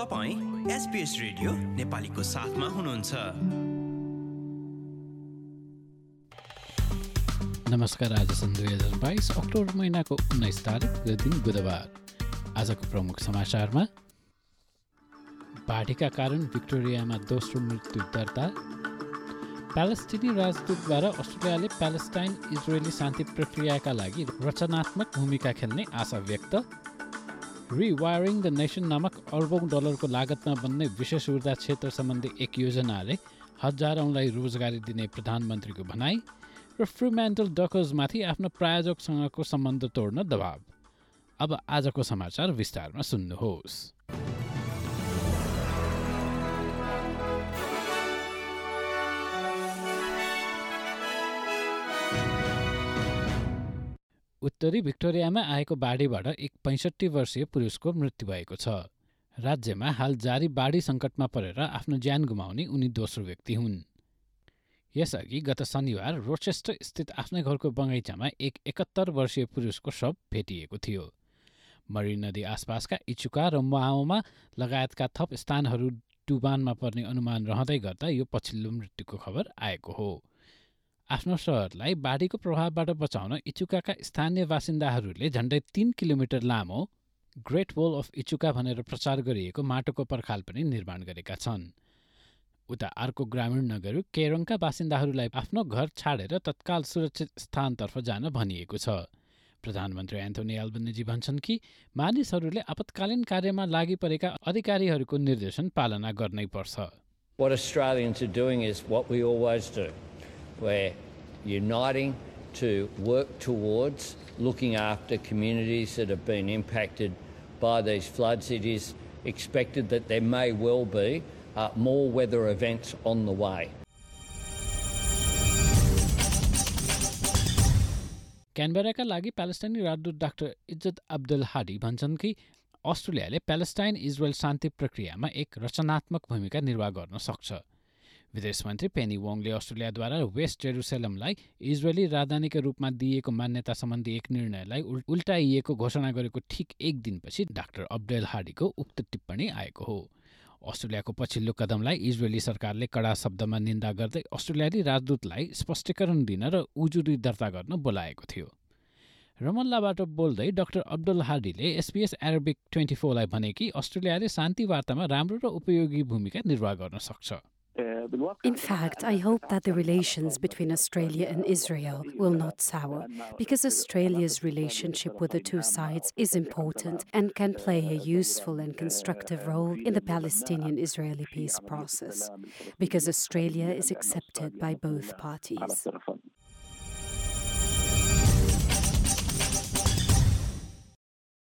तपाईँ SBS radio नेपालीको साथमा हुनुहुन्छ। नमस्कार आज सन् दुई हजार बाइस अक्टोबर महिनाको उन्नाइस तारिक दिन बुधबार। आजको प्रमुख समाचारमा बाढीका कारण भिक्टोरियामा दोस्रो मृत्यु दर्ता। प्यालेस्टिनी राजदूतद्वारा अस्ट्रेलियाले प्यालेस्टाइन इजरायली शान्ति प्रक्रियाका लागि रचनात्मक भूमिका खेल्ने आशा व्यक्त। रिवायरिङ द नेसन नामक अर्बौँ डलरको लागतमा बन्ने विशेष ऊर्जा क्षेत्र सम्बन्धी एक योजनाले हजारौँलाई रोजगारी दिने प्रधानमन्त्रीको भनाई र फ्रिमेन्टल डकर्समाथि आफ्नो प्रायोजकसँगको सम्बन्ध तोड्न दबाव अब आजको समाचार विस्तारमा सुन्नुहोस् उत्तरी भिक्टोरियामा आएको बाढीबाट एक पैँसठी वर्षीय पुरुषको मृत्यु भएको छ। राज्यमा हाल जारी बाढी सङ्कटमा परेर आफ्नो ज्यान गुमाउने उनी दोस्रो व्यक्ति हुन्। यसअघि गत शनिबार रोचेस्टर स्थित आफ्नै घरको बगैँचामा एक एकहत्तर वर्षीय पुरुषको शव भेटिएको थियो। मरी नदी आसपासका इचुका र माओमा लगायतका थप स्थानहरू डुबानमा पर्ने अनुमान रहँदै गर्दा यो पछिल्लो मृत्युको खबर आएको हो। आफ्नो सहरलाई बाढीको प्रभावबाट बचाउन इचुकाका स्थानीय बासिन्दाहरूले झन्डै तीन किलोमिटर लामो ग्रेट वल अफ इचुका भनेर प्रचार गरिएको माटोको पर्खाल पनि निर्माण गरेका छन्। उता अर्को ग्रामीण नगर केरङका बासिन्दाहरूलाई आफ्नो घर छाडेर तत्काल सुरक्षित स्थानतर्फ जान भनिएको छ। प्रधानमन्त्री एन्थोनी एल्बनेजी भन्छन् कि मानिसहरूले आपतकालीन कार्यमा लागि परेका अधिकारीहरूको निर्देशन पालना गर्नै पर्छ। We're uniting to work towards looking after communities that have been impacted by these floods. It is expected that there may well be uh, more weather events on the way. क्यानबेराका लागि प्यालेस्टाइनी राजदूत डाक्टर इज्जत अब्दुल हाडी भन्छन् कि अस्ट्रेलियाले Palestine Israel शान्ति प्रक्रियामा एक रचनात्मक भूमिका निर्वाह गर्न सक्छ विदेश मन्त्री पेनी वोङले अस्ट्रेलियाद्वारा वेस्ट जेरुसेलमलाई इजरायली राजधानीका रूपमा दिइएको मान्यता सम्बन्धी एक निर्णयलाई उल्टाइएको घोषणा गरेको ठिक एक दिनपछि डाक्टर अब्देल हाडीको उक्त टिप्पणी आएको हो। अस्ट्रेलियाको पछिल्लो कदमलाई इजरायली सरकारले कडा शब्दमा निन्दा गर्दै अस्ट्रेलियाली राजदूतलाई स्पष्टीकरण दिन र उजुरी दर्ता गर्न बोलाएको थियो। रमल्लाबाट बोल्दै डाक्टर अब्दुल हाडीले एसपिएस एरोबिक ट्वेन्टी फोरलाई भने कि अस्ट्रेलियाले शान्ति वार्तामा राम्रो र उपयोगी भूमिका निर्वाह गर्न सक्छ। In fact, I hope that the relations between Australia and Israel will not sour, because Australia's relationship with the two sides is important and can play a useful and constructive role in the Palestinian Israeli peace process, because Australia is accepted by both parties.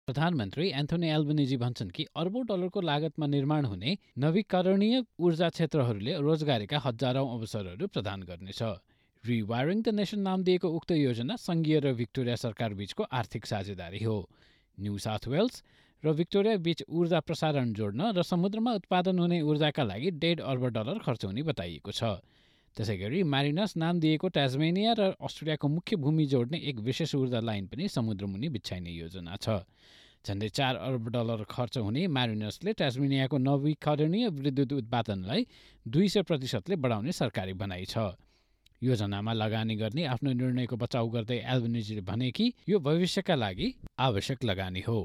प्रधानमन्त्री Anthony Albanese भन्छन् कि अर्बौँ डलरको लागतमा निर्माण हुने नवीकरणीय ऊर्जा क्षेत्रहरूले रोजगारीका हजारौं अवसरहरू प्रदान गर्नेछ। रिवायरिङ द नेसन नाम दिएको उक्त योजना सङ्घीय र भिक्टोरिया सरकार बीचको आर्थिक साझेदारी हो। न्यू साउथ वेल्स र भिक्टोरिया बीच ऊर्जा प्रसारण जोड्न र समुद्रमा उत्पादन हुने ऊर्जाका लागि डेढ अर्ब डलर खर्च हुने बताइएको छ। त्यसै गरी मारिनस नाम दिएको ट्याजमेनिया र अस्ट्रेलियाको मुख्य भूमि जोड्ने एक विशेष ऊर्जा लाइन पनि समुद्रमुनि बिछाइने योजना छ। झन्डै चार अर्ब डलर खर्च हुने म्यारिनसले टास्मेनियाको नवीकरणीय विद्युत उत्पादनलाई दुई सय प्रतिशतले बढाउने सरकारी भनाइ छ। योजनामा लगानी गर्ने आफ्नो निर्णयको बचाउ गर्दै एल्बनिजीले भने कि यो भविष्यका लागि आवश्यक लगानी हो।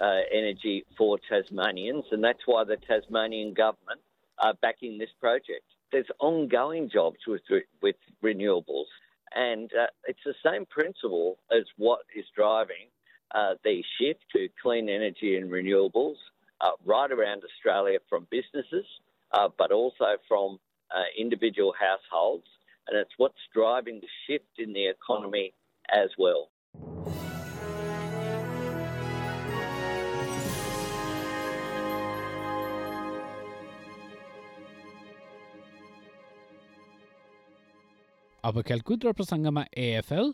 Uh, energy for Tasmanians, and that's why the Tasmanian government are backing this project. There's ongoing jobs with, with renewables. And uh, it's the same principle as what is driving uh, the shift to clean energy and renewables uh, right around Australia from businesses, uh, but also from uh, individual households. And it's what's driving the shift in the economy as well. अब खेलकुद र प्रसङ्गमा AFL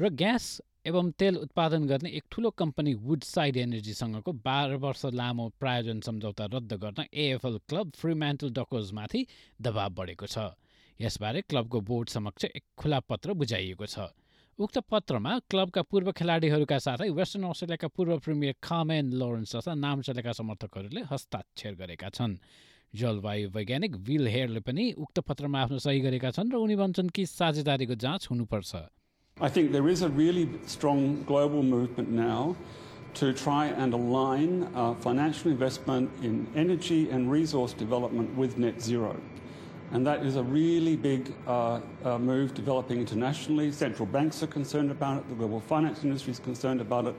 र gas एवं तेल उत्पादन गर्ने एक ठुलो कम्पनी वुडसाइड एनर्जीसँगको बाह्र वर्ष लामो प्रायोजन सम्झौता रद्द गर्न एएफएल क्लब फ्रिम्यान्टल डकोजमाथि दबाव बढेको छ। यसबारे क्लबको बोर्ड समक्ष एक खुला पत्र बुझाइएको छ। उक्त पत्रमा क्लबका पूर्व खेलाडीहरूका साथै वेस्टर्न अस्ट्रेलियाका पूर्व प्रिमियर खामेन लोरेन्स जस्ता नाम चलेका समर्थकहरूले हस्ताक्षर गरेका छन् जलवायु वैज्ञानिक विल हेयरले पनि उक्त पत्रमा आफ्नो सही गरेका छन् र उनी भन्छन् कि साझेदारीको जाँच हुनुपर्छ I think there is a really strong global movement now to try and align uh, financial investment in energy and resource development with net zero. And that is a really big uh, uh, move developing internationally. Central banks are concerned about it, the global finance industry is concerned about it,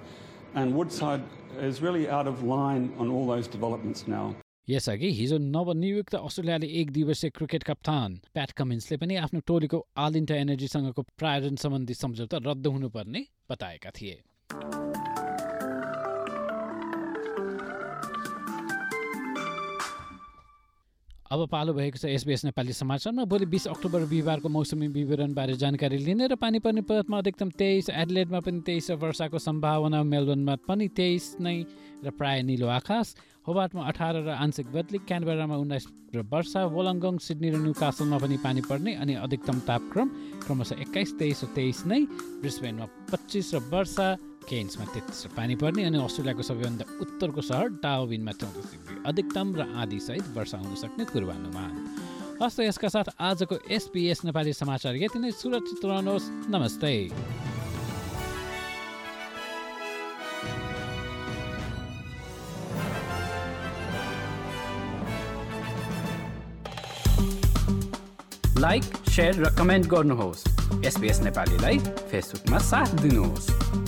and Woodside is really out of line on all those developments now. यसअघि हिजो नवनियुक्त अस्ट्रेलियाली एक दिवसीय cricket कप्तान प्याट कमिन्सले पनि आफ्नो टोलीको आल इन्डिया एनर्जीसँगको प्रायोजन सम्बन्धी सम्झौता रद्द हुनुपर्ने बताएका थिए अब पालो भएको छ एसबिएस नेपाली समाचारमा। भोलि बिस अक्टोबर बिहिबारको मौसमी विवरणबारे जानकारी लिने र पानी पर्ने पदमा अधिकतम तेइस एडलेटमा पनि तेइस र वर्षाको सम्भावना मेलबर्नमा पनि तेइस नै र प्राय निलो आकाश। होबाटमा अठार र आंशिक बदली क्यानबेरामा उन्नाइस र वर्षा वोलङ्गङ सिडनी र न्यू कासलमा पनि पानी पर्ने अनि अधिकतम तापक्रम क्रमशः एक्काइस तेइस र तेइस नै। ब्रिस्बेनमा पच्चिस र वर्षा केन्समा तेत्तिस पानी पर्ने अनि अस्ट्रेलियाको सबैभन्दा उत्तरको सहर डाओबिनमा चौतिस डिग्री अधिकतम र आधीसहित वर्षा हुन सक्ने पूर्वानुमान। हस्त यसका साथ आजको एसपिएस नेपाली समाचार यति नै। सुरक्षित रहनुहोस्। नमस्ते। लाइक सेयर र कमेन्ट गर्नुहोस्। एसपिएस नेपालीलाई फेसबुकमा साथ दिनुहोस्।